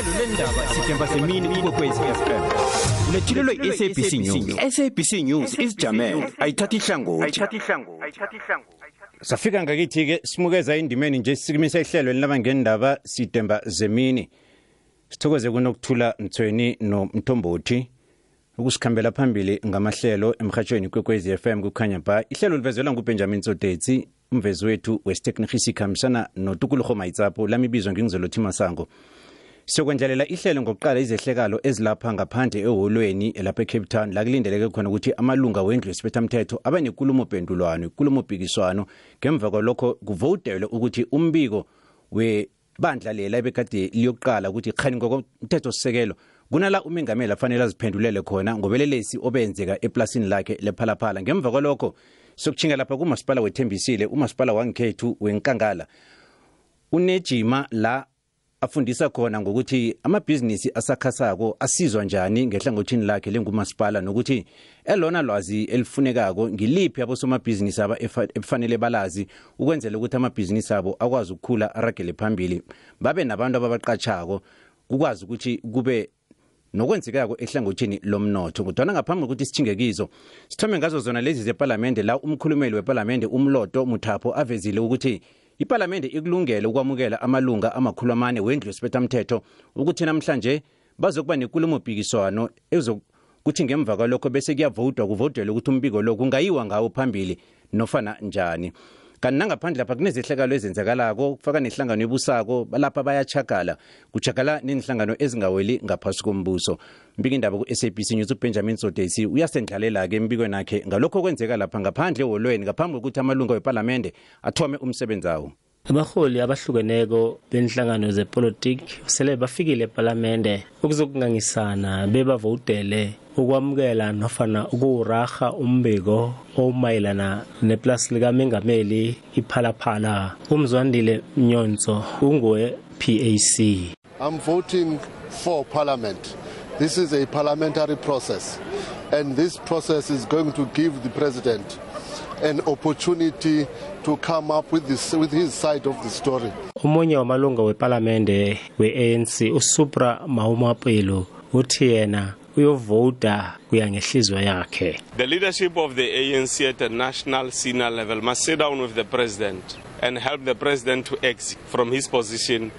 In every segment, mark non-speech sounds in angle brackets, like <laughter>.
uhlelo lendaba sithemba semini kukwekwezi FM lethulelwe i-SABC News SABC News isijamele ayithatha ihlangothi ayithatha ihlangothi ayithatha ihlangothi Safika ngakithi ke simukeza indimeni nje sikumisa ihlelo laba ngendaba sidemba zemini sithokoze kunokuthula mthweni nomthombothi ukusikhambela phambili ngamahlelo emhathweni kwekwezi FM kukhanya ba ihlelo livezelwa nguBenjamin Sotetsi umvezi wethu westechnicisi khamsana notukulugo maitsapo lami bizo ngingizolothi masango sokwenzelela ihlelo ngokuqala izehlekalo ezilapha ngaphandle eholweni lapha eCape Town la kulindeleke khona ukuthi amalunga wendlu yesibethamthetho abe nenkulumo pendulwano inkulumo phikiswano ngemva kwalokho kuvotelwe ukuthi umbiko we bandla lela ebekade liyoqala ukuthi khani ngokomthetho sisekelo kunala umengameli afanele aziphendulele khona ngobelelesi obenzeka eplasini lakhe lephalaphala ngemva kwalokho sokuchinga lapha kumasipala wethembisile umasipala wangekhethu wenkangala unejima la afundisa khona ngokuthi amabhizinisi asakhasako asizwa njani ngehlangothini lakhe lengumasipala nokuthi elona lwazi elifunekako ngiliphi abosomabhizinisi aba efanele balazi ukwenzela ukuthi amabhizinisi abo akwazi ukukhula aragele phambili babe nabantu ababaqatshako kukwazi ukuthi kube nokwenzekako ehlangothini lomnotho kodwana ngaphambi kokuthi sithingekizo sithome ngazo zona lezi zepalamende la umkhulumeli wepalamende umloto muthapho avezile ukuthi iphalamende ikulungele ukwamukela amalunga amakhulu amane wendlu yesiphethamthetho ukuthi namhlanje bazokuba nenkulumo-mpikiswano kuthi ngemva kwalokho bese kuyavotwa kuvotelwe ukuthi umbiko lo kungayiwa ngawo phambili nofana njani kanti nangaphandle lapha kunezehlakalo ezenzakalako kufaka nehlangano ebusako lapha bayachagala kuchagala nezinhlangano ezingaweli ngaphasi kombuso mbiki indaba ku-sabc news ubenjamin sodesi uyasendlalela-ke embikweni akhe ngalokho okwenzeka lapha ngaphandle eholweni ngaphambi kokuthi amalunga wepalamende athome umsebenzi awo abaholi abahlukeneko benhlangano zepolitiki sele bafikile epalamende ukuzokungangisana bebavowudele ukwamukela nofana ukuwuraha umbiko owumayelana neplasi likamengameli iphalaphala umzwandile mnyonso unguwe pac i'm voting for parliament this is a parliamentary process and this process is going to give the president an opportunity to come up with, this, with his side of the story omunye wamalunga wepalamende we-anc usupra mahumapelo uthi yena uyovota kuya ngehlizwa yakhe the leadership of the ANC at a national senior level must sit down with the president and help the president to exit from his position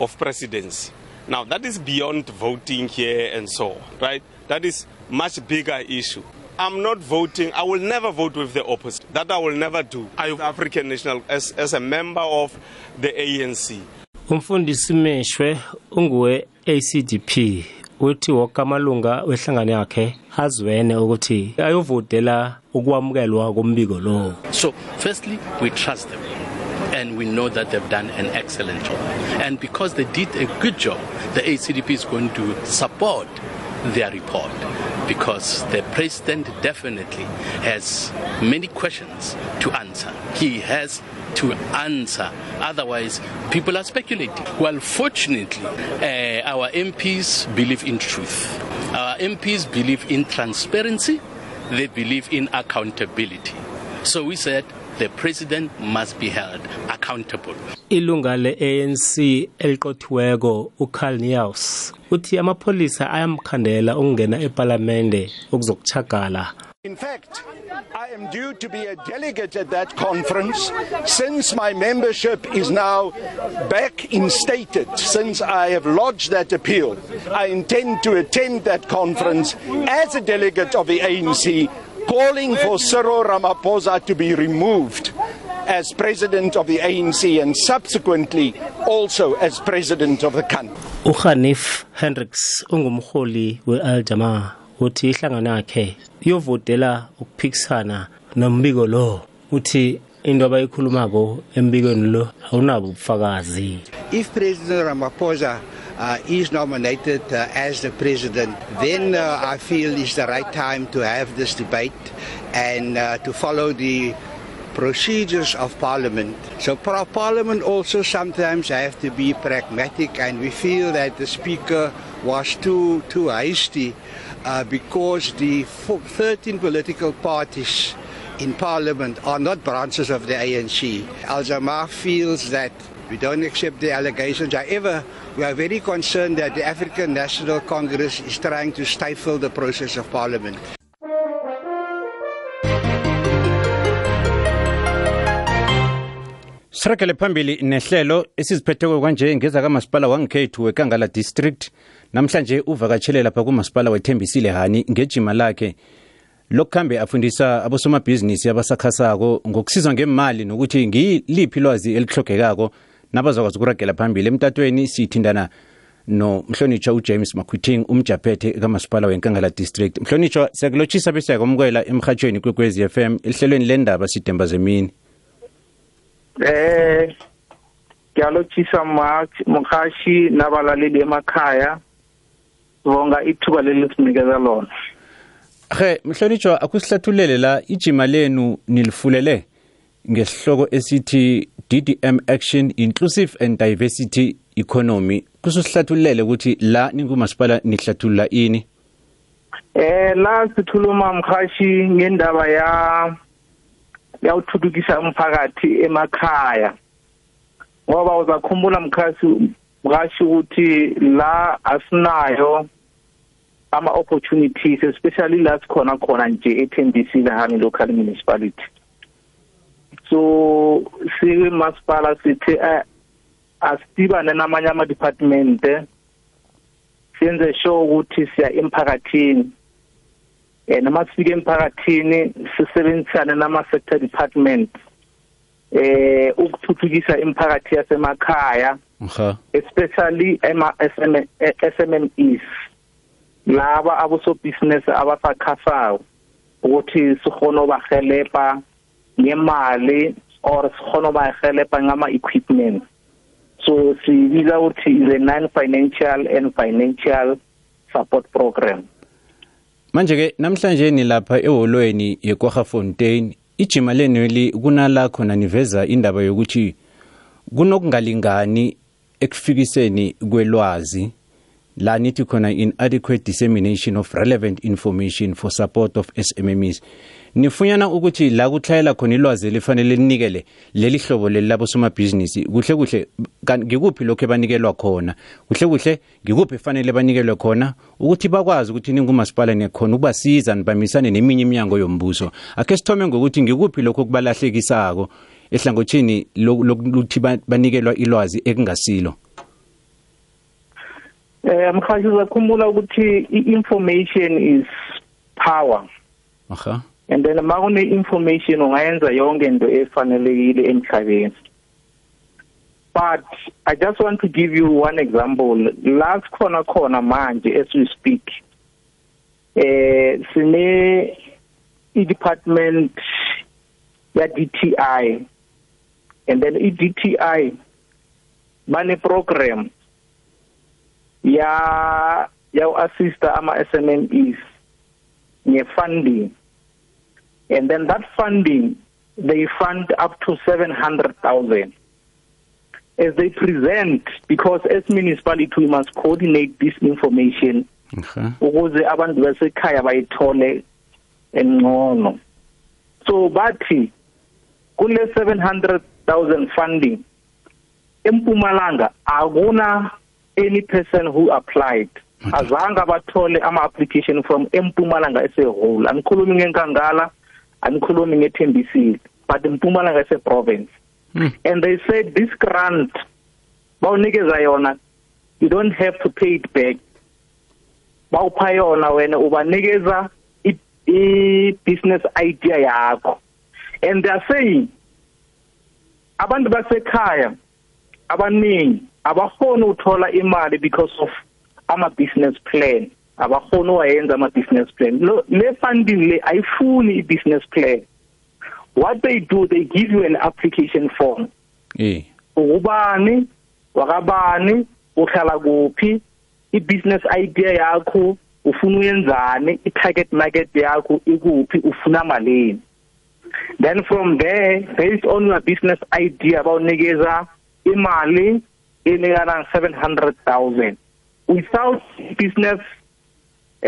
of presidency now that is beyond voting here and so on, right that is much bigger issue I'm not voting. I will never vote with the opposite. That I will never do. I African National as as a member of the ANC. Umfundisi Meshwe unguwe ACDP uthi amalunga wehlangano yakhe azwene ukuthi ayovotela ukwamukelwa kombiko lowo so firstly we trust them and we know that they've done an excellent job and because they did a good job the acdp is going to support their report because the president definitely has many questions to answer. He has to answer. Otherwise, people are speculating. Well, fortunately, uh, our MPs believe in truth. Our MPs believe in transparency. They believe in accountability. So we said the president must be held accountable. Ilunga leANC eliqothiweko uCarl News uthi amapholisa ayamkhandela ukungena eParliament ukuzokuchagala In fact, I am due to be a delegate at that conference since my membership is now back instated, since I have lodged that appeal. I intend to attend that conference as a delegate of the ANC, calling for Cyril Ramaphosa to be removed as president of the ANC and subsequently also as president of the country. uhanif hendricks ungumholi we ukuthi ihlangano yakhe iyovotela ukuphikisana nombiko lo uthi into abayikhulumako embikweni lo awunabo ubufakazi if president ramaphosa uh, is nominated uh, as the president, then uh, I feel it's the right time to have this debate and uh, to follow the procedures of parliament. So parliament also sometimes have to be pragmatic and we feel that the speaker was too, too hasty uh, because the 13 political parties in parliament are not branches of the ANC. Al Jamaa feels that we don't accept the allegations. However, we are very concerned that the African National Congress is trying to stifle the process of parliament. sirakele phambili nehlelo esiziphetheko kwanje ngeza kamasipala wangekhethu wekangala district namhlanje uvakatshele lapha kumasipala wethembisile hani ngejima lakhe lokukhambe afundisa abosomabhizinisi abasakhasako ngokusizwa ngemali nokuthi ngiliphi lwazi elihlogekako nabazakwazi ukuragela phambili emtatweni sithindana nomhlonitshwa ujames makhwiting umjaphethe kamasipala wenkangala district mhlonitshwa siyakulotshisa bese yakwamukela emhatshweni kwekwez f m elihlelweni lendaba sidemba zemini eh, um ngiyalotshisa mhashi nabalaleli emakhaya sibonga ithuba leli sinikeza lona he mhlonitshwa akusihlathulele la ijima lenu nilifulele ngesihloko esithi DDM action inclusive and diversity economy kususihlathulele ukuthi la ningumasipala nihlathulula ini eh la sithuluma mkhashi ngendaba ya yawuthuthukisa umphakathi emakhaya ngoba uzakhumbula mkhashi mkhashi ukuthi la asinayo ama opportunities especially la sikhona khona nje eTembisi lahani local municipality so siwe masipala sithe eh, asibane namanye ama department eh, senze show ukuthi siya emphakathini eh nama sifike emphakathini sisebenzisane nama sector department eh ukuthuthukisa imphakathi yasemakhaya especially ema e, SMMEs laba abosobhizinisi abasakhasayo ukuthi sihona ubahelepa ngemali or sihona ubahelepa ngama-equipment so siyibiza ukuthi is a non-financial and financial support program manje-ke namhlanje nilapha eholweni yekwaha fontain ijima lenweli kunala khona niveza indaba yokuthi kunokungalingani ekufikiseni kwelwazi la nithi khona inadequate dissemination of relevant information for support of SMMEs nifunyana ukuthi la kuthlayela khona ilwazi elifanele linikele leli hlobo leli labo somabhizinisi kuhle kuhle ngikuphi lokho ebanikelwa khona kuhle kuhle ngikuphi efanele banikelwe khona ukuthi bakwazi ukuthi ningumasipala nekhona ukubasiza nibamisane neminye iminyango yombuso akhe sithome ngokuthi ngikuphi lokho kubalahlekisako ehlangothini lokuthi banikelwa ilwazi ekungasilo Eh mkhathi uzakhumbula ukuthi i-information is power. Aha. And then makune information ungayenza yonke into efanelekile emhlabeni. But I just want to give you one example. Last khona khona manje as we speak. Eh sine i-department ya DTI and then i-DTI bane program ya yawu-assista ama-SMMEs nge-funding and then that funding they fund up to 700,000 as they present because as municipality we must coordinate this information ukuze abantu basekhaya bayithole engcono so bathi kule 700,000 funding empumalanga akuna any person who applied azange abathole ama application from eMpumalanga as a whole angikhulumi ngenkangala angikhulumi ngethembisile but eMpumalanga as a province mm. and they said this grant bawunikeza yona you don't have to pay it back bawupha yona wena ubanikeza i-business idea yakho and they are saying abantu basekhaya abaningi abafoni uthola imali because of ama business plan abafoni wayenza ama business plan lo le funding le ayifuni i business plan what they do they give you an application form eh ubani wakabani uhlala kuphi i business idea yakho ufuna uyenzani i target market yakho ikuphi ufuna malini then from there based on your business idea bawunikeza imali e le yana 700,000 without business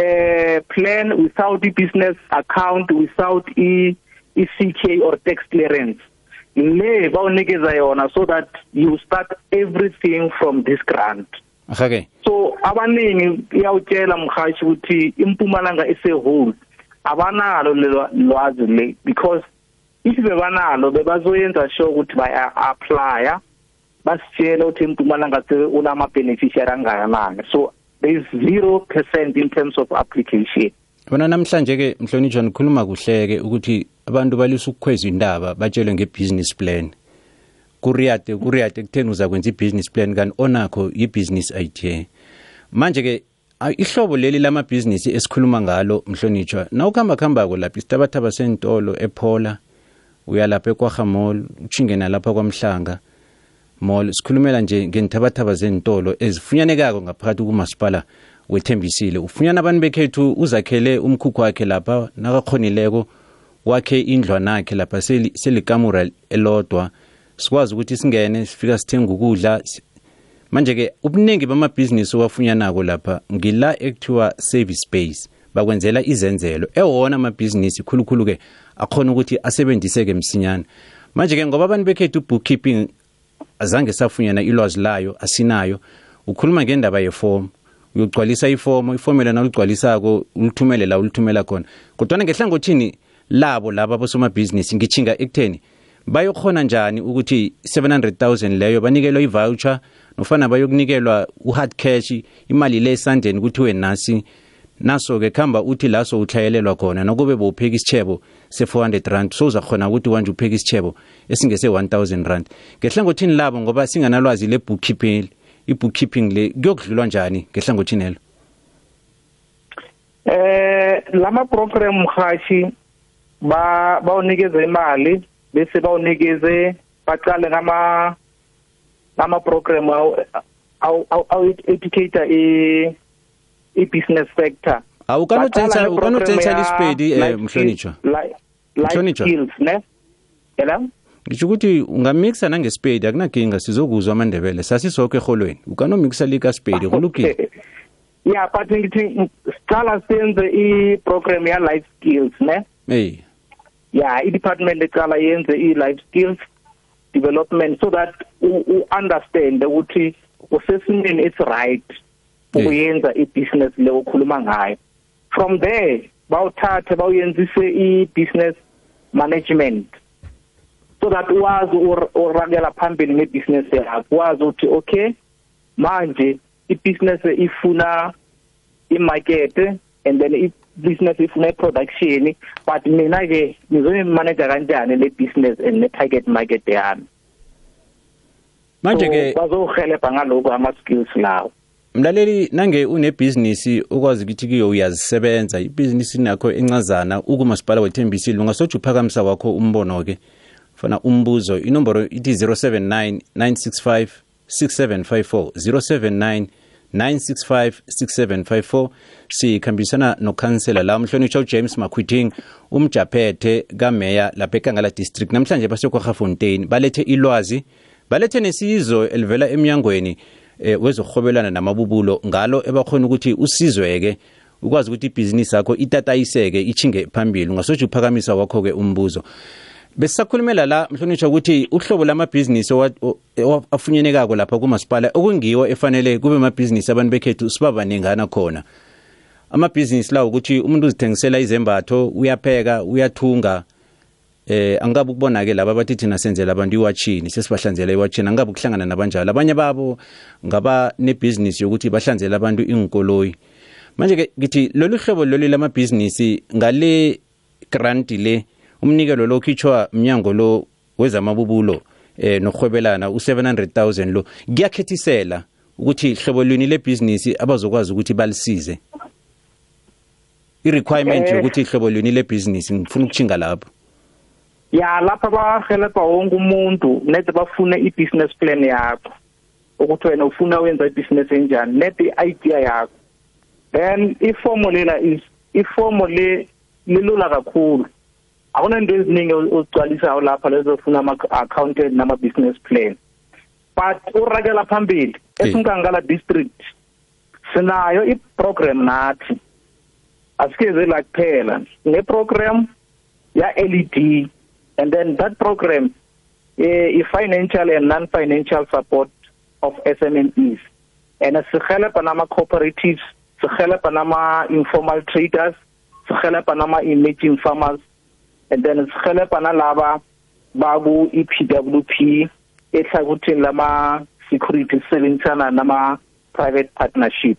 uh, plan without the business account without e, e CK or tax clearance le bawunikeza yona so that you start everything from this grant okay so abaningi iyawutshela mkhashi ukuthi impumalanga ise e whole abanalo lwazi le because if bebanalo bebazoyenza sure ukuthi baya apply basitshela ukuthi impumalanga unama-beneficiary angakanani so there is zero percent in terms of application yabona namhlanje-ke mhlonitshwa nikhuluma kuhle-ke ukuthi abantu balisa ukukhweza indaba batshelwe nge-business plan kuriyade kuriyade kutheni uza kwenza i-business plan kanti onakho yi-business idea manje-ke ihlobo leli lamabhizinisi esikhuluma ngalo mhlonitshwa nawukuhambakuhambako lapha isitabathaba sentolo ephola uyalapha ekwahamol utshinge nalapha kwamhlanga mall sikhulumela nje ngenithabathaba zentolo ezifunyanekako ngaphakathi kumasipala wethembisile ufunyana abantu bekhethu uzakhele umkhukhu wakhe lapha nakakhonileko wakhe indlwanakhe lapha selikamura elodwa sikwazi ukuthi singene sifika sithenge ukudla manje-ke ubuningi bamabhizinisi owafunyanako lapha ngila ekuthiwa service space bakwenzela izenzelo ewona amabhizinisi khulukhulu-ke akhona ukuthi asebenziseke msinyana manje-ke ngoba abantu bekhethu bookkeeping azange safunyana ilwazi layo asinayo ukhuluma ngendaba yeform uyogcwalisa ifomu ifomela naligcwalisako ulithumele la ulithumela khona kodwa ngehlangothini labo laba abosomabhizinisi ngichinga ekutheni bayokhona njani ukuthi 700000 leyo banikelwa i-voucher nofana bayokunikelwa u-hard cash imali le esandleni ukuthi wena nasi naso-ke kuhamba uthi laso uthlayelelwa khona nokube bowupheka isitshebo se-400 rand so uzakhona ukuthi wanje upheke isitshebo esingese-1000 rand ngehlangothini labo ngoba singanalwazi le-bookkeeping i-bookkeeping le kuyokudlulwa njani ngehlangothini elo eh lama program mhathi ba bawunikeze imali bese bawunikeze baqale ngama ngama program aw aw educator i i business sector awu kanothetha ukanothetha isipedi mhlonitshwa mhlonitshwa yena ngitsho ukuthi ungamikisa nangesipedi akunakinga sizokuzwa amandebele sasisokho erholweni ukanomikisa likaspedi kulukile ya but ngithi sicala senze i-program ya-life skills ne ey ya i-department ecala yenze i-life skills development so that u-understande ukuthi usesimeni esi-right ukuyenza ibhizinesi e leyo okhuluma ngayo from there bawuthathe bawuyenzise i-business management so that wazi urakela phambili ngebusiness yakho wazi ukuthi okay manje i-business ifuna i-market and then i-business ifuna i-production but mina ke ngizoyimanage kanjani le business and ne target market yami manje ke bazohelebha ngalokho ama skills lawo mlaleli nange unebhizinisi ukwazi ukuthi kiyo uyazisebenza ibhizinisi nakho encazana ukumasipala wethembisile ungasotsha uphakamisa wakho umbono-ke fana umbuzo inomboro ithi 079 965 6754 079 9656754 sikhambisana nokhansela la mhlonishwa ujames makhwiting umjaphethe kameya lapha ekangala district namhlanje basekwahafontein balethe ilwazi balethe nesizo elivela emnyangweni Eh, wezokuhobelana namabubulo ngalo ebakhona ukuthi usizweke ukwazi ukuthi ibhizinisi yakho itatayiseke ichinge phambili ungasoje uphakamisa wakho-ke umbuzo besisakhulumela la mhlonishwa ukuthi uhlobo lamabhizinisi afunyenekako lapha kumasipala okungiwo efanele kube mabhizinisi abantu bekhethu siba baningana khona amabhizinisi lawo ukuthi umuntu uzithengisela izembatho uyapheka uyathunga eh angabe ukubona-ke laba bathi thina senzela abantu iwatshini sesibahlanzela iwatshini angabe ukuhlangana nabanjalo abanye babo ngaba nebhizinisi yokuthi bahlanzele abantu inkoloyi manje-ke ngithi lolu hlobo lolu lamabhizinisi ngale granti le umnikelo lo ukhitshwa mnyango lo wezamabubulo eh nokuhwebelana u700 000 lo kuyakhethisela ukuthi hlobo lwini lebhizinisi abazokwazi ukuthi balisize i-requirement yokuthi hlobo lwini lebhizinisi ngifuna ukutshinga lapho ya lapha bahelebha wonke umuntu nete bafune i-business plan yakho ukuthi wena ufuna wenza i-business enjani nete i-idea yakho then ifomo lela is ifomo le lilula kakhulu akunento eziningi ozigcwalisayo lapha lezofuna ama-accountant nama-business plan but urakela phambili esimkangala district sinayo i-program nathi asikeze la kuphela nge-program ya-led And then that program eh, is financial and non-financial support of SMEs. And sihelebha nama cooperatives, sihelebha nama informal traders, sihelebha nama emerging farmers and then sihelebha nalaba baku iPWP e ehlangothini lama security sebenzisana nama private partnership.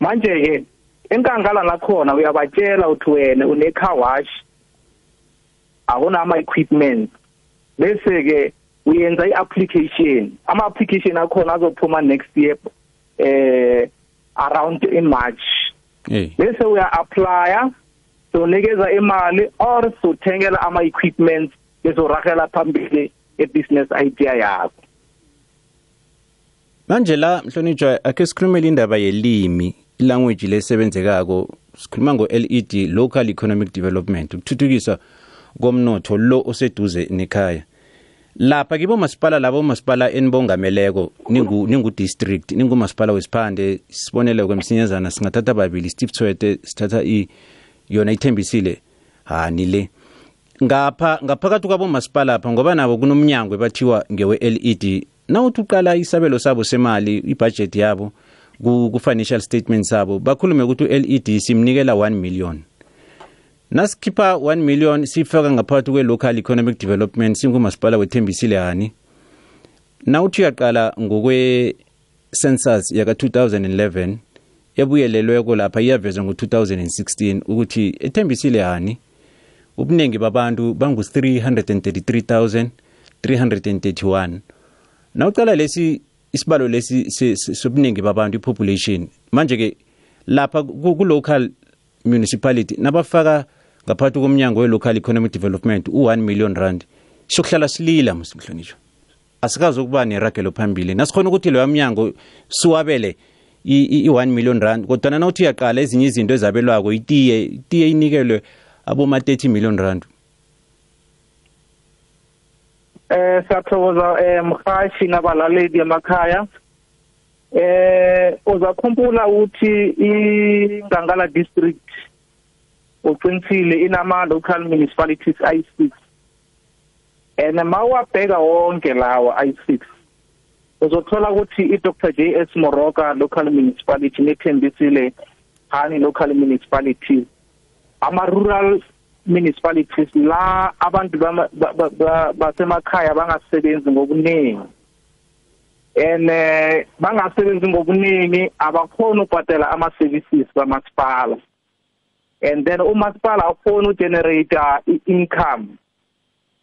Manje ke enkangala lakhona uyabatshela uthi wena une car wash awunama equipment bese ke uyenza iapplication ama application akhona azophuma next year eh around in March bese uya apply so nikeza imali or so thengela ama equipments bezoragela phambili ebusiness idea yakho manje la mhlonitshwa ake sikhulumele indaba yelimi language lesebenzekako sikhuluma ngo LED local economic development ukuthuthukisa so, komnotho lo oseduze nekhaya lapha kibo masipala labo masipala enibongameleko ningu ningu district ningu masipala wesiphande sibonele kwemsinyezana singathatha babili Steve Tswete sithatha i yona ithembisile ha nile ngapha ngaphakathi kwabo masipala lapha ngoba nabo kunomnyango ebathiwa ngewe LED nawuthi uqala isabelo sabo semali ibudget yabo ku financial statement sabo bakhulume ukuthi uLED simnikela 1 million nasikhipha 1 million siyifaka ngaphakathi kwe-local economic development singumasipala wethembisile hani nawuthi uyaqala ngokwe-census yaka-2011 ebuyelelweko lapha iyavezwa ngo-2016 ukuthi ethembisile hani ubuningi babantu bangu-333 331 nawuqala lesi isibalo lesi sobuningi babantu ipopulation manje-ke lapha ku-local municipality nabafaka ngaphakathi komnyango we-local economic development u-1 million rand siyokuhlala silila mhlonishwa asikazi ukuba neragelo phambili nasikhona ukuthi loya mnyango siwabele i-1 million rand kodwana nawuthi uyaqala ezinye izinto ezabelwako itiye itiye inikelwe aboma-30 million rand eh siyathokoza eh mhashi nabalaleli emakhaya eh uzakhumbula ukuthi ingangala district uqinisile inama local municipalities ayi6 and mawabheka wonke lawa ayi6 uzothola ukuthi iDr JS Moroka local municipality nethembisile hani local municipality ama rural municipalities la abantu basemakhaya bangasebenzi ngokuningi and eh, bangasebenzi ngokuningi abakhona ukubhadela ama services kamasipala and then umasipala awufoni ugenerate uh, i-income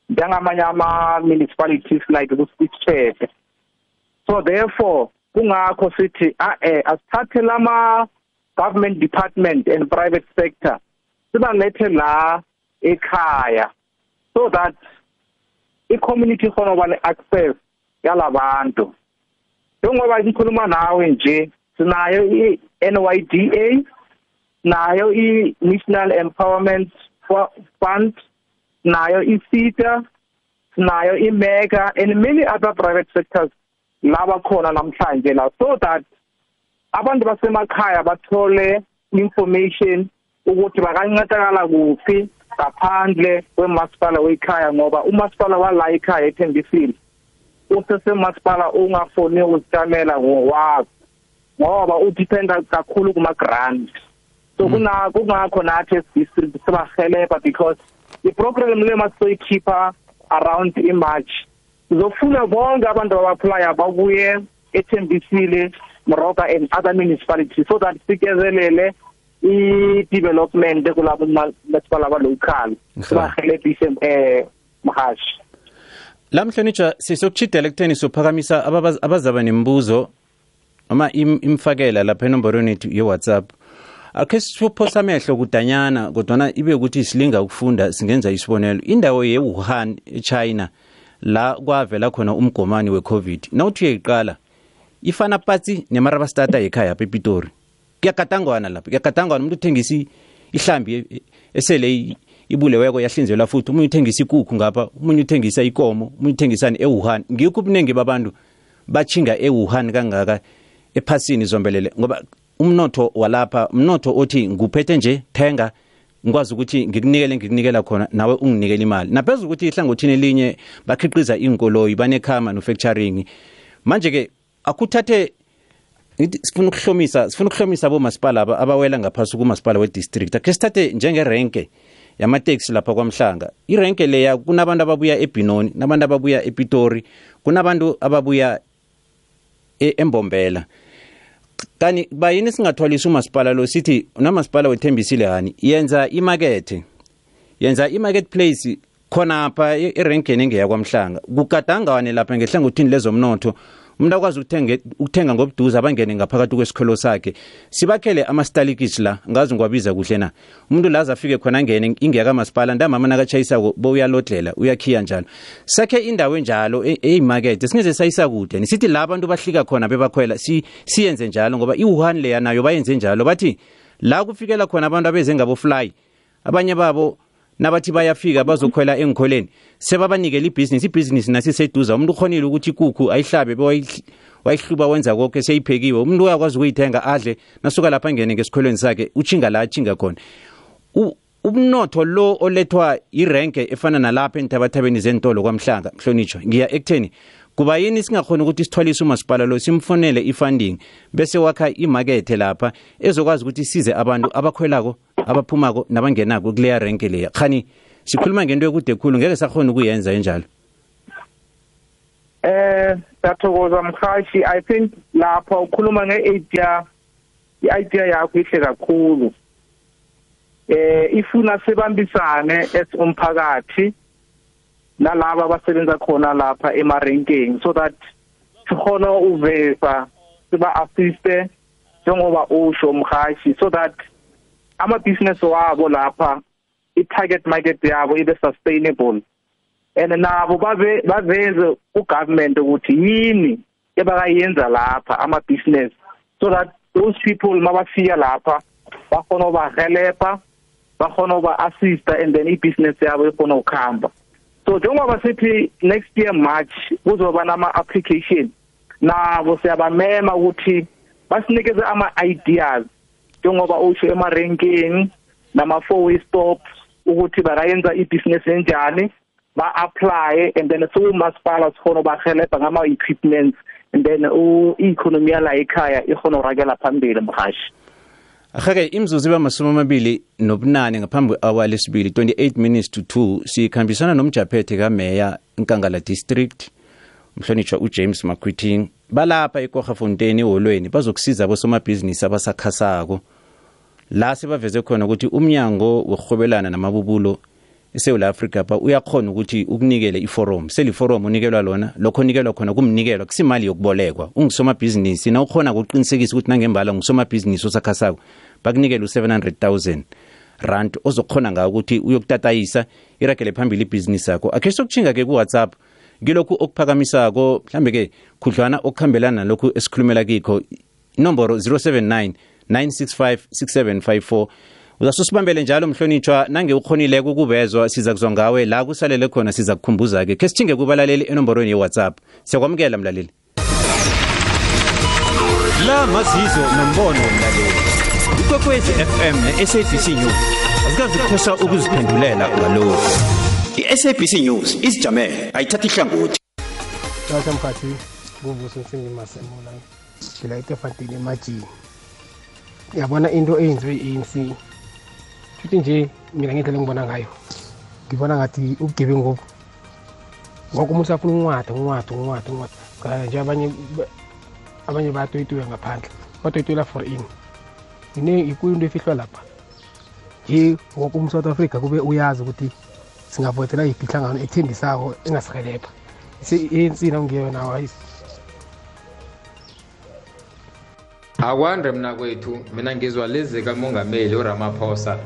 njengamanye ama-municipalities like kusitsheshe so therefore kungakho sithi a-e eh, asithathe lama-government department and private sector sibalethe la ekhaya so that i-community khona uba ne-access yala bantu njengoba ngikhuluma nawe nje sinayo i-n y d a nayo i-national empowerment fund nayo i-sita nayo imega and many other private sectors laba khona namhlanje la so that abantu basemakhaya bathole information ukuthi bangancedakala kuphi ngaphandle kwemasipala wekhaya ngoba umasipala wala ekhaya ethembisile usesemasipala ongafoni ukuzicamela ngowakho ngoba udependa kakhulu kuma-grant so kuna kungakho nathi sibahelebha because i program le masizoyikhipha around imarch sizofuna bonke abantu abaphulaya babuye ethembisile Moroka and other municipalities so that sikezelele i-development kulabo masipala abalocal sibahelebhise um eh, mhashi lamhlonitshwa sisokuchidela kutheni sophakamisa abazaba nembuzo noma imfakela lapha enomborweni yethu ye-whatsapp akhe siphosa amehlo kudanyana kodwana ibe ukuthi silinga ukufunda singenza isibonelo indawo ye-wuhan echina la kwavela khona umgomani we-covid nawuthi uyayiqala ifana patsi nemarabastata yekhaya apha epitori kuyagatangwana lapho kuyagatangwana umuntu uthengisa ihlambi esele ibuleweko yahlinzelwa futhi umunye uthengisa ikukhu ngapha umunye uthengisa ikomo umunye uthengisani ewuhan ngikho ubuningi babantu bachinga ewuhan kangaka ephasini zombelele ngoba umnotho walapha mnotho othi nguphethe nje thenga ngikwazi ukuthi ngikunikele ngikunikela khona nawe unginikele imali naphezulu ukuthi ihlangothini elinye bakhiqiza inkoloyi banekhama nofacturing manje ke akuthathe ngithi sifuna ukuhlomisa sifuna ukuhlomisa bomasipala aba abawela ngaphasi kumasipala wedistrict akhe sithathe njengerenke yamateksi lapha kwamhlanga irenke leya kunabantu ababuya ebinoni nabantu ababuya epitori kunabantu ababuya embombela e kani bayini singathwalisa umasipala lo sithi nomasipala wethembisile hani yenza imakethe yenza i-marketplace khonapha e-, e-, erenkeni engeyakwamhlanga kugadangawane lapha ngehlangothini lezomnotho umuntu akwazi ukuthenga ukuthenga ngobuduze abangene ngaphakathi kwesikholo sakhe sibakhele amastalikish la ngazi ngwabiza kuhle na umuntu laza afike khona angene ingeka masipala ntambama nakatshayisako bowuyalodlela uyakhiya njalo sakhe indawo enjalo eyimakethe singeze sayisa kude nisithi la abantu bahlika khona bebakhwela siyenze njalo ngoba i-wuhan leya nayo bayenze njalo bathi la kufikela khona abantu abeze ngabofly abanye babo nabathi bayafika bazokhwela engikhweleni sebabanikela ibhizinisi ibhizinisi nasiseduza umuntu ukhonile ukuthi ikukhu ayihlabe wayihluba wenza konke seyiphekiwe umuntu uyakwazi ukuyithenga adle nasuka lapha angene ngesikhwelweni sakhe utshinga la atshinga khona umnotho lo olethwa irenke efana nalapha enthabathabeni zentolo kwamhlanga mhlonitsho ngiya ekutheni kuba yini singakhona ukuthi sithwalise umasipala lo simfonele i-funding bese wakha imakethe lapha ezokwazi ukuthi size abantu abakhwelako abaphumako nabangenako kuleya renke leya khani sikhuluma ngento ekude khulu ngeke sakhona ukuyenza enjalo eh sathokoza mhashi i think lapha ukhuluma nge-idea i-idea yakho ihle kakhulu eh ifuna sibambisane as umphakathi nalabo abasebenza khona lapha emarenkeng so that sikhona uvesa siba assiste njengoba usho umhashi so that ama-business wabo lapha i-target market yabo ibe sustainable and nabo babe baveze ugovernment ukuthi yini ebakayenza lapha ama-business so that those people mabafika lapha bakhona ukubahelepha bakhona ukuba-assista and then i-business yabo ikhona ukuhamba so njengoba sithi next year march kuzoba nama application nabo siyabamema ukuthi basinikeze ama ideas njengoba usho ema ranking nama four way stop ukuthi bangayenza ibusiness enjani ba apply and then so masipala sikhona bahelebha ngama equipments and then u economy yala ekhaya ihona urakela phambili mhashi Akhake imzuzu bamasomo amabili nobunane ngaphambi kwe-hour lesibili 28 minutes to 2 sikhambisana nomjaphethe kameya inkangala district umhlonitshwa uJames Makwithing balapha eKogafontein eholweni bazokusiza bosomabhizinisi abasakhasako la sebaveze khona ukuthi umnyango wokuhwebelana namabubulo eSouth Africa ba uyakhona ukuthi ukunikele iforum seliforum unikelwa lona lokho nikelwa khona kumnikelo kusimali yokubolekwa ungisoma business na ukhona ukuqinisekisa ukuthi nangembala ngisoma business osakhasako bakunikele u700000 rand ozokhona ngayo ukuthi uyokutatayisa iragele phambili ibhizinisi yakho akhe sokutshinga ke ku-whatsapp kilokhu okuphakamisako mhlambe ke khudlwana okuhambelana nalokhu esikhulumela kikho inomboro 079 965 6754 uzasusibambele njalo mhlonitshwa nange ukhonile ukuvezwa siza kuzwa ngawe la kusalele khona siza kukhumbuza ke ke sithinge kubalaleli enomborweni ye-whatsapp siyakwamukela mlaleli la mazizo nombono mlaleli ikwekwezi fm ne-sabc news azikazikhosa ukuziphendulela ngalokhu i-sabc news izijamele ayithatha ihlangothi tata mkhathi kuvuso sengimasemola ngilayite fatini emajini yabona into eyenziwe i-anc futhi nje mina ngendlela engibona ngayo ngibona ngathi ubugebengu obu ngoku umuntu safuna uncwadi uncwadi uncwadi uncwadi nje abanye abanye bayatoyitoya ngaphandle batoyitoyela for ini ine ikulu into efihlwa lapha nje ngoku umsouth africa kube uyazi ukuthi singavotela yiphi ihlangano ethembisako engasihelebha ensina ungiyeyo nawo ayisi akwande mna kwethu mina ngizwa lezi kamongameli uramaphosa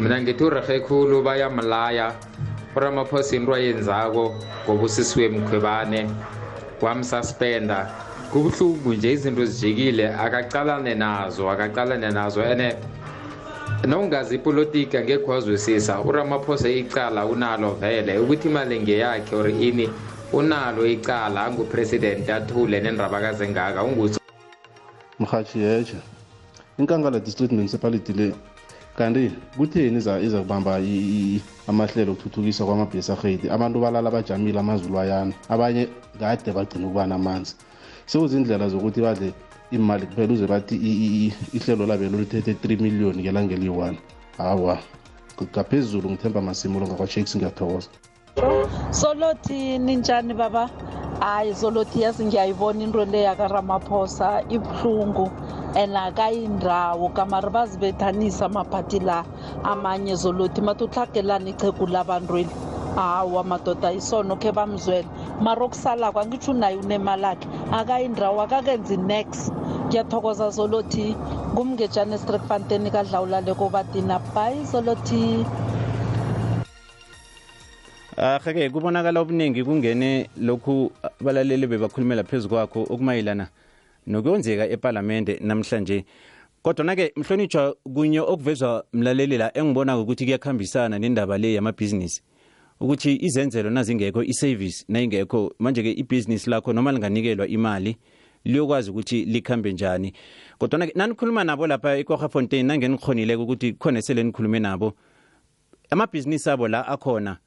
mina ngithi urehekhulu bayamalaya uramaphosa into ayenzako ngobusisiwe mkhwebane wamsaspenda kubuhlungu nje izinto zijikile akacalane nazo akacalane nazo ene nowungazi ipolitika ngekho wazwisisa uramaphosa icala unalo vele ukuthi imali ngeyakhe or ini unalo icala angupresidenti athule nendabakazengaka unguso mhashi yeshe inkangala district municipality le kanti kutheni iza kubamba amahlelo okuthuthukiswa kwamabhesi ahedi abantu balala bajamile amazulu ayana abanye kade bagcina ukuba namanzi sekuzindlela zokuthi badle imali kuphela uze bathi ihlelo labelo lithethe 3 million ngelangeliyi-one hawa ngaphezulu ngithemba masimulo ngakwa-shakes ngiyathokoza solothi ninjani baba hayi zolotiyasi ngiyayibona into le yakaramaphosa ibuhlungu and akayindawo kamari bazibethanisa amabhati la amanye zolothi mathi uhlagelani ichegu labantwini hawa madoda isono khe bamzwele mar okusalako angitsho unaye unemali akhe akayindawo akakenzi next ngiyathokoza zolothi ngumngejane estrikfanteni kadlawulaleko badina bhayi zolothi ahake kubonakala obuningi kungene lokhu abalaleli bebakhulumela phezu kwakho okumayelana nokwenzeka epalamende namhlanje kodwana-ke mhlonitshwa kunye okuvezwa mlaleli la engibona-ko ukuthi kuyakuhambisana nendaba le yamabhizinisi ukuthi izenzelo nazingekho isevisi nayingekho manje-ke ibhizinisi lakho noma linganikelwa imali liyokwazi ukuthi likhambe njani kodwana-ke nanikhuluma nabo lapha ekwahafontein nangenikhonileko ukuthi khona esele nikhulume nabo amabhizinisi abo la akhona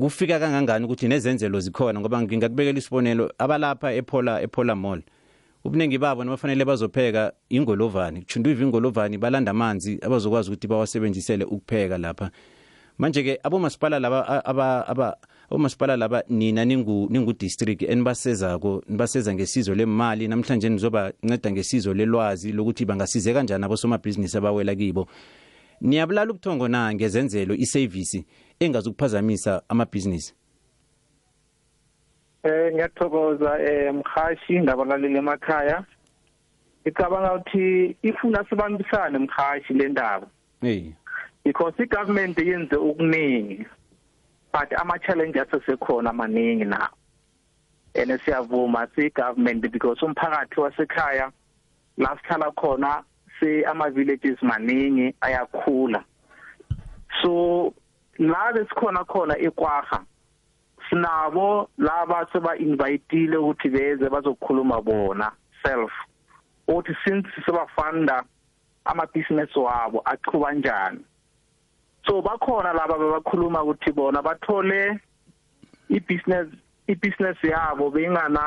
kufika kangangani ukuthi nezenzelo zikhona ngoba ngingakubekela isibonelo abalapha ePola ePola Mall ubuningi babo nabafanele bazopheka ingolovani kuchunduva ingolovani balanda amanzi abazokwazi ukuthi bawasebenzisele ukupheka lapha manje ke abomasipala laba aba aba omasipala laba nina ningu ningu district enibasezako nibaseza ngesizo lemali namhlanje nizoba nceda ngesizo lelwazi lokuthi bangasize kanjani abosomabhizinisi abawela kibo niyabulala ubuthongo na ngezenzelo iservice engazukuphazamisa amabhizinisi Eh ngiyathokoza eh mkhashi nabalaleli emakhaya. Ngicabanga ukuthi ifuna sibambisane mkhashi le ndaba. Hey. Because igovernment yenze okuningi. But ama challenges asekhona maningi na. And siyavuma si government because umphakathi wasekhaya la sikhala khona si ama villages maningi ayakhula. So la besikhona khona ekwaha sinabo laba seba-invayitile ukuthi beze bazokhuluma bona self ukuthi since sebafunda amabhizinesi wabo aqhuba njani so bakhona laba bebakhuluma ukuthi bona bathole i-business i-business yabo beyingana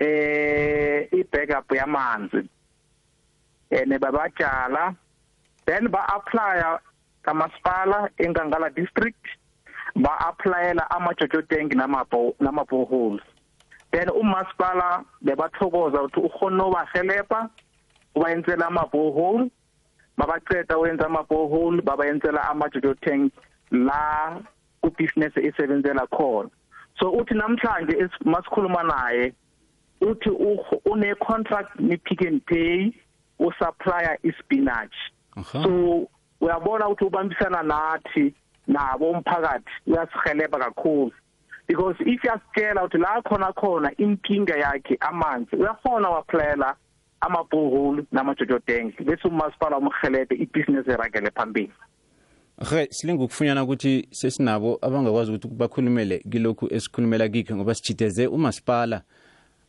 eh i-backup yamanzi ene babatshala then ba-aplya kamasipala enkangala district ba-aplayela ama-jojo tank nama-boholes then umasipala bebathokoza ukuthi ukhona obahelebha ubayenzela ama-bohole babaceda wenza ama-bohole babayenzela ama-jojo tank la ubhizinesi isebenzela khona so uthi namhlanje masikhuluma naye uthi une-contract ne-pick and pay usupplyer ispinach so uyabona ukuthi ubambisana nathi nabo umphakathi uyasihelebha kakhulu because if yasitshela ukuthi la khona khona inkinga yakhe amanzi uyafona waplela ama-borehole nama-jojo tank bese umasipala umhelebhe ibhizinesi eragele phambili re silinga ukufunyana ukuthi sesinabo abangakwazi ukuthi bakhulumele kilokhu esikhulumela kikho ngoba sijideze umasipala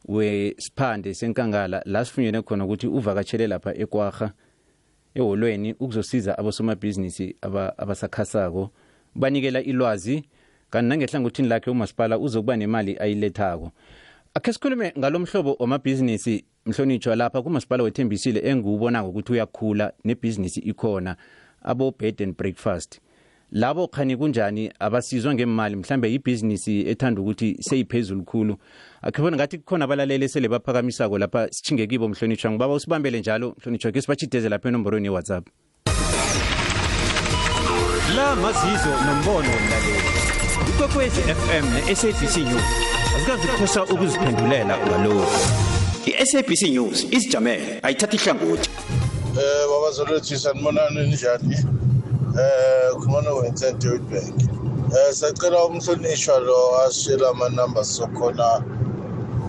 wesiphande senkangala la sifunyene khona ukuthi uvakatshele lapha ekwaha eholweni ukuzosiza abosomabhizinisi abasakhasako banikela ilwazi kanti nangehlangothini lakhe umasipala uzokuba nemali ayilethako akhe sikhulume ngalomhlobo wamabhizinisi mhlonitshwa lapha kumasipala wethembisile engiwubonako ukuthi uyakhula nebhizinisi ikhona abo-bed and breakfast labo khani kunjani abasizwa ngemali mhlambe ibhizinisi ethanda ukuthi seyiphezulu khulu akhibona ngathi kukhona abalaleli esele baphakamisako lapha sithinge kibo mhlonitshwa ngibaba usibambele njalo mhlonitshwa ke sibachideze lapha enomborweni ye-whatsapp la mazizo nombono mlaleli ikwekwezi fm ne-sabc news azikazikhosa ukuziphendulela ngalokhu i-sabc news izijamele ayithatha ihlangothi um eh, babazolwethu sanibonani njani eh khulumana uVincent Joybank eh sacela umhlonishwa lo asishela ama numbers sokhona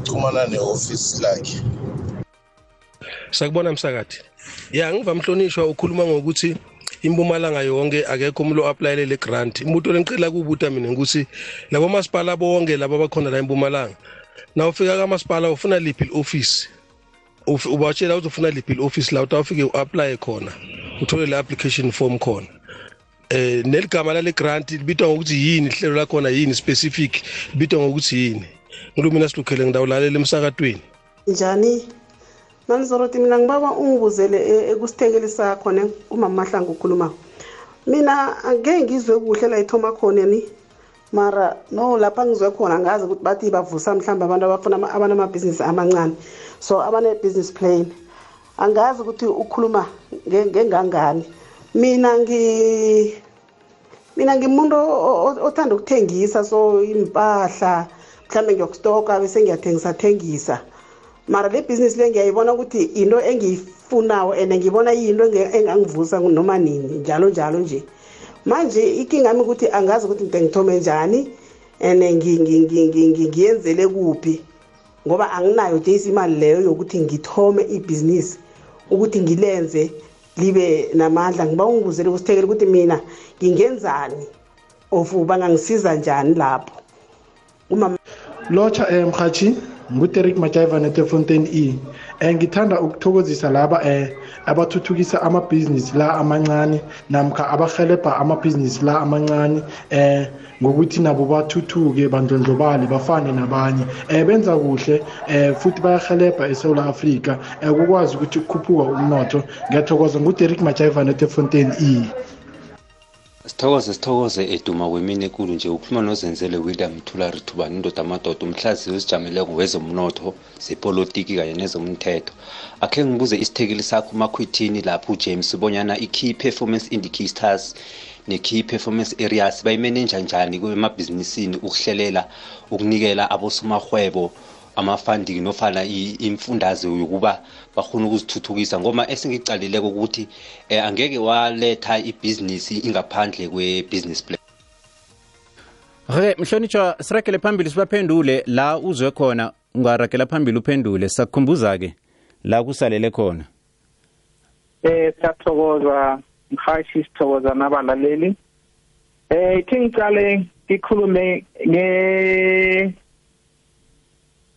uxhumana nehofisi lakhe Sakubona msakathi ya ngiva mhlonishwa ukhuluma ngokuthi impumalanga yonke akekho umuntu oapplyele le grant umuntu lenqila kubuta mina ukuthi labo masipala bonke laba bakhona la empumalanga na ufika kamasipala ufuna liphi i-office ubatshela uzofuna liphi i-office la utawufike u-aplaye khona uthole le application form khona eh neligama lale grant libitwa ngokuthi yini ihlelo lakhona yini specific libitwa ngokuthi yini ngilumina silukhele ngidawulalela emsakatweni njani manizoroti mina ngibaba ungibuzele eh, ekusithekeli sakho ne umama mahlangu ukhuluma mina angeke ngizwe kuhle la ithoma khona ni mara no lapha ngizwe khona ngazi ukuthi bathi bavusa mhlawumbe abantu abafuna abanamabhizinisi amancane so abane-business plan angazi ukuthi ukhuluma ngengangani nge mina ngi mina ngimuntu othanda ukuthengisa so impahla mhlambe ngiyokustoka bese ngiyathengisa thengisa mara le business le ngiyayibona ukuthi into engiyifunayo and ngibona yinto engangivusa noma nini njalo njalo nje manje ikinga yami ukuthi angazi ukuthi ngide ngithome njani and ngiyenzele kuphi ngoba anginayo nje imali leyo yokuthi ngithome ibhizinisi ukuthi ngilenze libe namandla ngiba ungibuzele ukusithekela ukuthi mina ngingenzani of bangangisiza njani lapho umama lotsha um eh, rhatshi nguterik majaiva netefontein e um ngithanda ukuthokozisa laba um abathuthukisa amabhizinisi la amancane namkha abahelebha amabhizinisi la amancane um ngokuthi nabo bathuthuke bandlondlobale bafane nabanye um benza kuhle um futhi bayahelebha esouth africa um kukwazi ukuthi kukhuphuka umnotho ngiyathokoza nguderik majaiva netefontein e sithokoze sithokoze eduma kwemini ekulu nje ukhuluma nozenzele william mthulari thubani indoda amadoda umhlaziyo ozijameleko wezomnotho zepolitiki kanye nezomthetho akhe ngibuze isithekeli sakho umakhwithini lapho ujames ubonyana i-key performance indicators ne-key performance areas bayimenenja njani emabhizinisini ukuhlelela ukunikela abosomarhwebo amafunding nofana imfundazo yokuba bafuna ukuzithuthukisa ngoma esengicalileko ukuthi eh, angeke waletha ibhizinisi ingaphandle kwe-business plan Okay mhlonitshwa sirakele phambili sibaphendule la uzwe khona ungarakela phambili uphendule sakukhumbuza ke la kusalele khona Eh sathokozwa mhashi sithokoza nabalaleli Eh ithi ngicale ngikhulume nge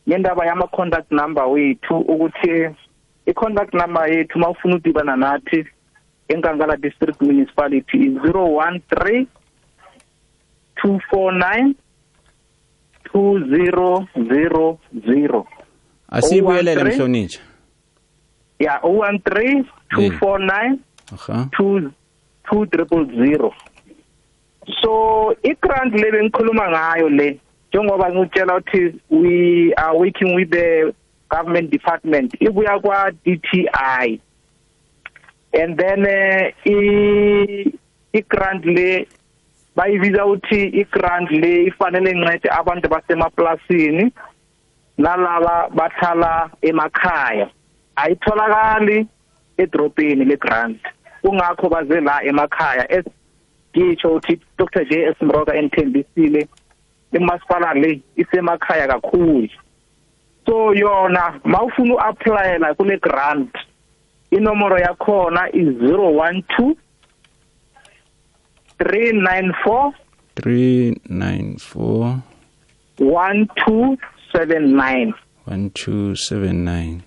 ngendaba yama contact number wethu ukuthi i-contact number yethu uma ufuna udibana nathi enkangala district municipality i-zero one three two four nine two zero zero zero asiyibuyelele oh, mhlonitsha ya o oh, one three two hmm. four nine two two triple zero so i-grant le bengikhuluma ngayo le njengoba ngitshela ukuthi we are working with the government department ibuya kwa DTI and then eh, i i grant le bayibiza uthi i grant le ifanele incede abantu basemaplasini nalaba bathala emakhaya ayitholakali edropini le grant kungakho baze la emakhaya esgisho uthi Dr JS Mroka enthembisile imasipala le isemakhaya kakhulu so yona mawufuna uapplyela kule grant inomoro yakhona is 012 394 394 1279 1279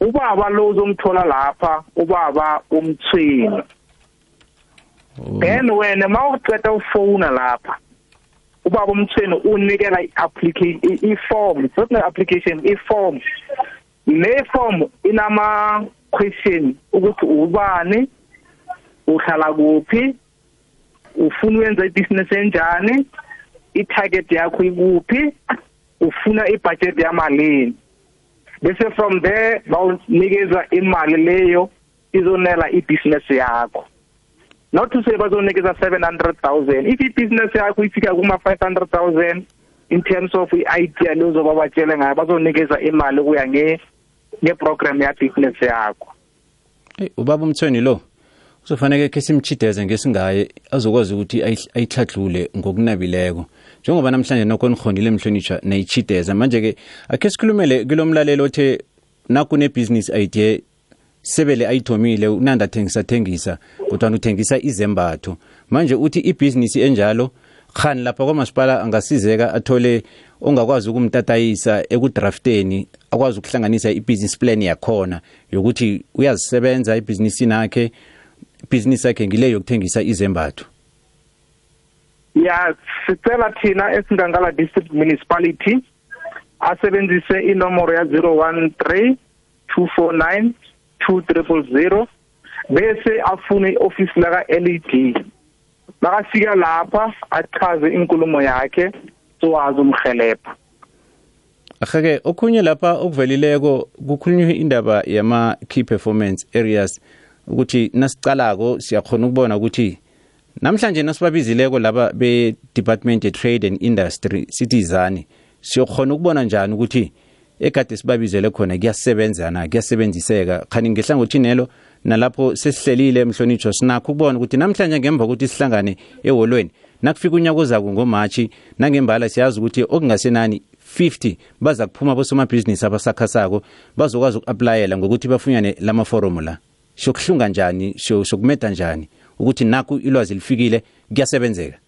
ubaba lo uzomthola lapha ubaba umthweni oh. then wena mawuqeda ufona lapha 012 ubaba umthweni unikela iapplication iform futhi neapplication iform le form inama question ukuthi ubani uhlala kuphi ufuna uyenza ibusiness enjani itarget yakho ikuphi ufuna ibudget yamalini bese from there bawunikeza imali leyo izonela ibusiness yakho not to say bazonikeza 700000 if ibusiness yakho ifika kuma 500000 in terms of i-idea lezo babatshele ngayo bazonikeza imali kuya nge ngeprogram ya business yakho hey ubaba umthweni lo uzofanele ke simchideze ngesingaye azokwazi ukuthi ayihladlule ngokunabileko njengoba namhlanje nokho nihonile emhlonitsha nayichideza manje ke akhe sikhulumele kulomlalelo othe nakune business idea sebele ayithomile unandathengisa thengisa kodwa uthengisa izembatho manje uthi ibusiness enjalo khani lapha kwamasipala angasizeka athole ongakwazi ukumtatayisa ekudrafteni akwazi ukuhlanganisa i-business plan yakhona yokuthi uyazisebenza ibhizinisini yakhe ibhizinisi yakhe ngile yokuthengisa izembatho ya sicela thina esingangala district municipality asebenzise inomoro ya 013 249 2000 bese afune ioffice laka LED makafika lapha achaze inkulumo yakhe sowazi umhelepha Akhage okhunye lapha okuvelileko kukhulunywe indaba yama key performance areas ukuthi nasicalako siyakhona ukubona ukuthi namhlanje nasibabizileko laba be department of trade and industry citizani siyokhona ukubona njani ukuthi egade sibabizele khona kuyasebenzana kuyasebenziseka khani ngehlangothini lelo nalapho sesihlelile mhlonitsho sinakho ukubona ukuthi namhlanje ngemva kokuthi sihlangane eholweni nakufika unyaka ozako ngomatshi nangembala siyazi ukuthi okungasenani 50 baza kuphuma bosomabhizinisi abasakhasako bazokwazi uku-aplayela ngokuthi bafunyane lamaforomu la shokuhlunga njani shokumeda njani ukuthi nakhu ilwazi lifikile kuyasebenzeka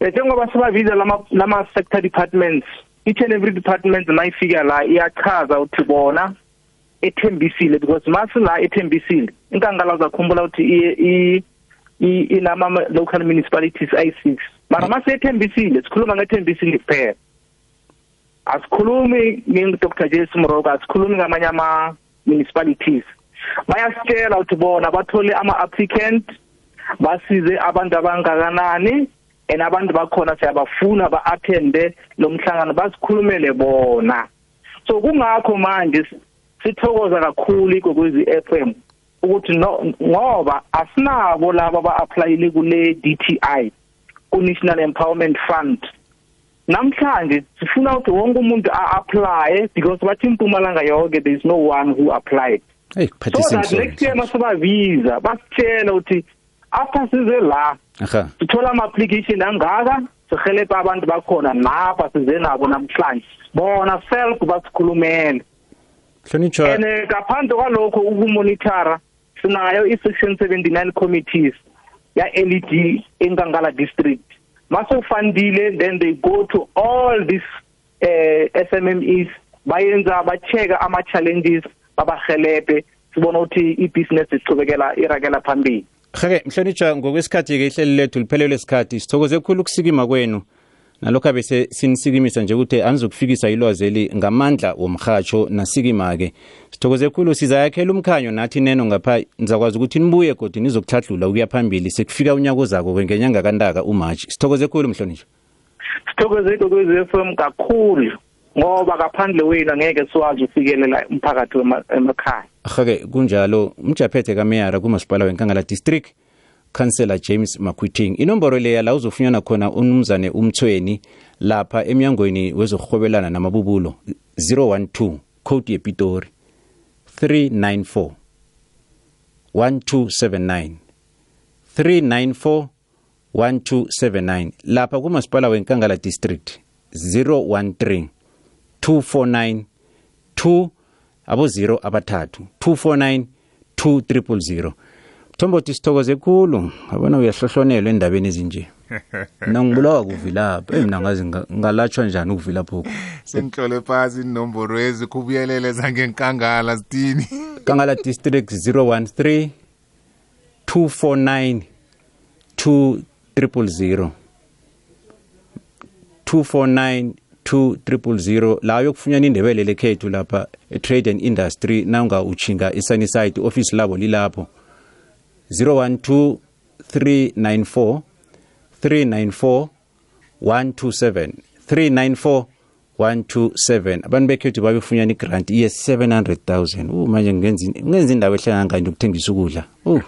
eh, njengoba sibabiza lama-sector departments i-delivery department mayifika la iyachaza uthi bona ethembisile because masi la ethembisile inkangala zakhumbula ukuthi i inama local municipalities ay6 mara mase ethembisile sikhuluma ngethembisile kuphela asikhulumi ngeDr Jason Moroka asikhulumi ngamanye ama municipalities bayasitshela ukuthi bona bathole ama applicant basize abantu abangakanani and abantu bakhona siyabafuna ba-attende lo mhlangano bazikhulumele bona so kungakho manje sithokoza kakhulu igwekwezi i-f m ukuthi ngoba asinabo laba ba-aplayile kule-d t i ku-national empowerment fund namhlanje sifuna ukuthi wonke umuntu a-aplaye because bathi impumalanga yonke there is no one who applied hey, so that next year masibabiza basitshela ukuthi after size la sithola ama application angaka sihelebha abantu bakhona napha size nabo namhlanje bona self basikhulumele hlonitshwa ene kaphandle kwalokho ukumonitora sinayo i-section 79 committees ya-led enkangala district masokufandile then they go to all these uh, eh, SMMEs bayenza bacheka ama-challenges babahelebhe sibona ukuthi ibhizinesi ichubekela irakela phambili hake mhlonitshwa ngokwesikhathi-ke ihleli lethu liphelelwe isikhathi sithokoze khulu ukusikima kwenu nalokho abese sinisikimisa nje ukuthi anizokufikisa ilwazeli ngamandla womhatsho nasikima-ke sithokoze khulu sizayakhela umkhanyo nathi neno ngapha nizakwazi ukuthi nibuye godi nizokuhlahlula ukuya phambili sekufika unyaka ozako-ke ngenyanga kantaka umatshi sithokoze khulu mhlonitshwa sithokoze igogwezi f m kakhulu ngoba ngaphandle wena ngeke siwazi ufikelela umphakathi emakhaya ahake kunjalo umjaphethe kameyara kumasipala wenkangala district councillor James Makwithing inomboro leya la uzofunyana khona unumzane umthweni lapha emnyangweni wezokuhwebelana namabubulo 012 code yepitori 394 1279 394 1279 lapha kumasipala wenkangala district 013 249 2 abo 0 abathathu 249 2000 Thombothi sithokoze kukhulu abona uyahlohlonelwa endabeni ezinje <laughs> Nangibulawa kuvilapha emina ngazi ngalatshwa njani ukuvilapha lokho Senhlole phansi inomboro ezikhubuyelele zangenkangala zitini Kangala district 013 249 2000 249 2000 la yokufunyana indebele lekhethu lapha trade and industry nawunga uchinga iSunnyside office labo lilapho 012 394 394 127 394 127 abantu bekhethu babefunyana igrant iye 700000 uh manje ngenza ngenza indawo ehlangana kanje ukuthengisa ukudla uh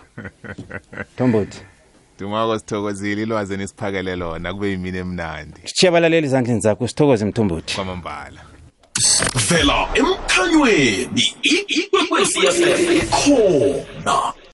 Thombothi dumako sithokozile ilwazi nisiphakele lona kube yimini emnandi sithiya abalaleli ezandleni zakho sithokoze mthumbuthi kwamambala vela emkhanyweni ikwekwesi yasefm khona